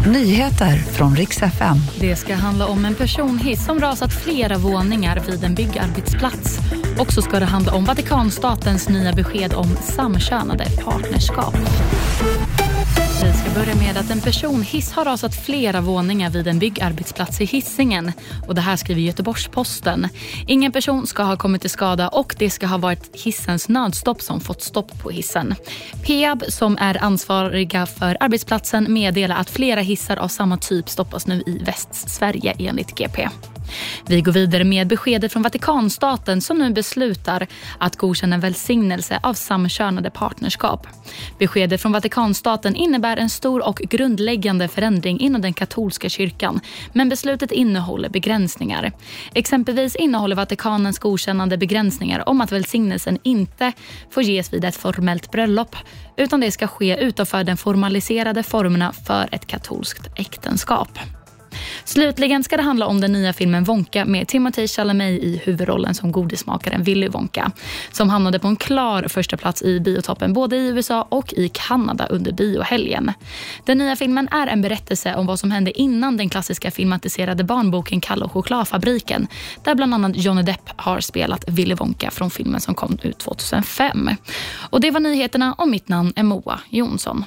Nyheter från riks FM. Det ska handla om en personhiss som rasat flera våningar vid en byggarbetsplats. Och så ska det handla om Vatikanstatens nya besked om samkönade partnerskap. Vi ska börja med att en personhiss har rasat flera våningar vid en byggarbetsplats i Hisingen. Och det här skriver Göteborgs-Posten. Ingen person ska ha kommit till skada och det ska ha varit hissens nödstopp som fått stopp på hissen. Peab, som är ansvariga för arbetsplatsen, meddelar att flera hissar av samma typ stoppas nu i Västsverige enligt GP. Vi går vidare med beskedet från Vatikanstaten som nu beslutar att godkänna välsignelse av samkönade partnerskap. Beskedet från Vatikanstaten innebär en stor och grundläggande förändring inom den katolska kyrkan men beslutet innehåller begränsningar. Exempelvis innehåller Vatikanens godkännande begränsningar om att välsignelsen inte får ges vid ett formellt bröllop utan det ska ske utanför den formaliserade formerna för ett katolskt äktenskap. Slutligen ska det handla om den nya filmen Wonka med Timothée Chalamet i huvudrollen som godismakaren Willy Wonka som hamnade på en klar första plats i biotoppen både i USA och i Kanada under biohelgen. Den nya filmen är en berättelse om vad som hände innan den klassiska filmatiserade barnboken Kalle och chokladfabriken där bland annat Johnny Depp har spelat Willy Wonka från filmen som kom ut 2005. Och Det var nyheterna och mitt namn är Moa Jonsson.